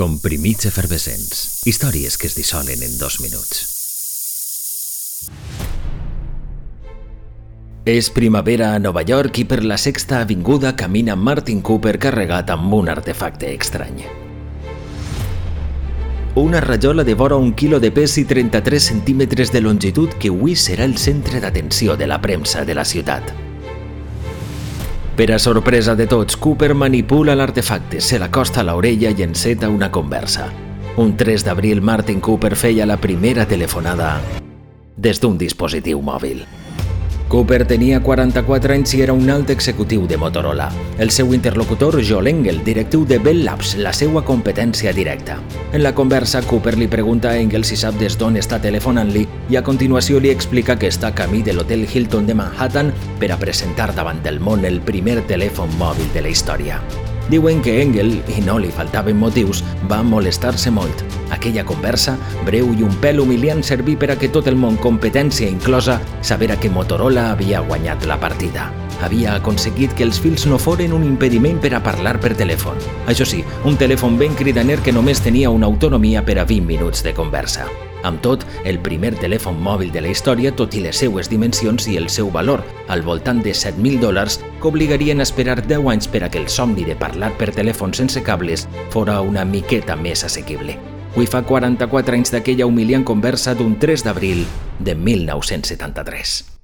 Comprimits efervescents. Històries que es dissolen en dos minuts. És primavera a Nova York i per la sexta avinguda camina Martin Cooper carregat amb un artefacte estrany. Una rajola de vora un quilo de pes i 33 centímetres de longitud que avui serà el centre d'atenció de la premsa de la ciutat. Per a sorpresa de tots, Cooper manipula l'artefacte, se l'acosta a l'orella i enceta una conversa. Un 3 d'abril, Martin Cooper feia la primera telefonada des d'un dispositiu mòbil. Cooper tenia 44 anys i era un alt executiu de Motorola. El seu interlocutor, Joel Engel, directiu de Bell Labs, la seva competència directa. En la conversa, Cooper li pregunta a Engel si sap des d'on està telefonant-li i a continuació li explica que està camí de l'Hotel Hilton de Manhattan per a presentar davant del món el primer telèfon mòbil de la història. Diuen que Engel, i no li faltaven motius, va molestar-se molt. Aquella conversa, breu i un pèl humiliant, servir per a que tot el món, competència inclosa, sabera que Motorola havia guanyat la partida. Havia aconseguit que els fils no foren un impediment per a parlar per telèfon. Això sí, un telèfon ben cridaner que només tenia una autonomia per a 20 minuts de conversa. Amb tot, el primer telèfon mòbil de la història, tot i les seues dimensions i el seu valor, al voltant de 7.000 dòlars, que obligarien a esperar 10 anys per a que el somni de parlar per telèfon sense cables fora una miqueta més assequible. Avui fa 44 anys d'aquella humiliant conversa d'un 3 d'abril de 1973.